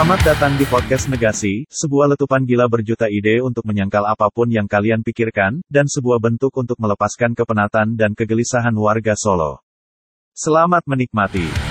Selamat datang di podcast Negasi, sebuah letupan gila berjuta ide untuk menyangkal apa pun yang kalian pikirkan, dan sebuah bentuk untuk melepaskan kepenatan dan kegelisahan warga Solo. Selamat menikmati.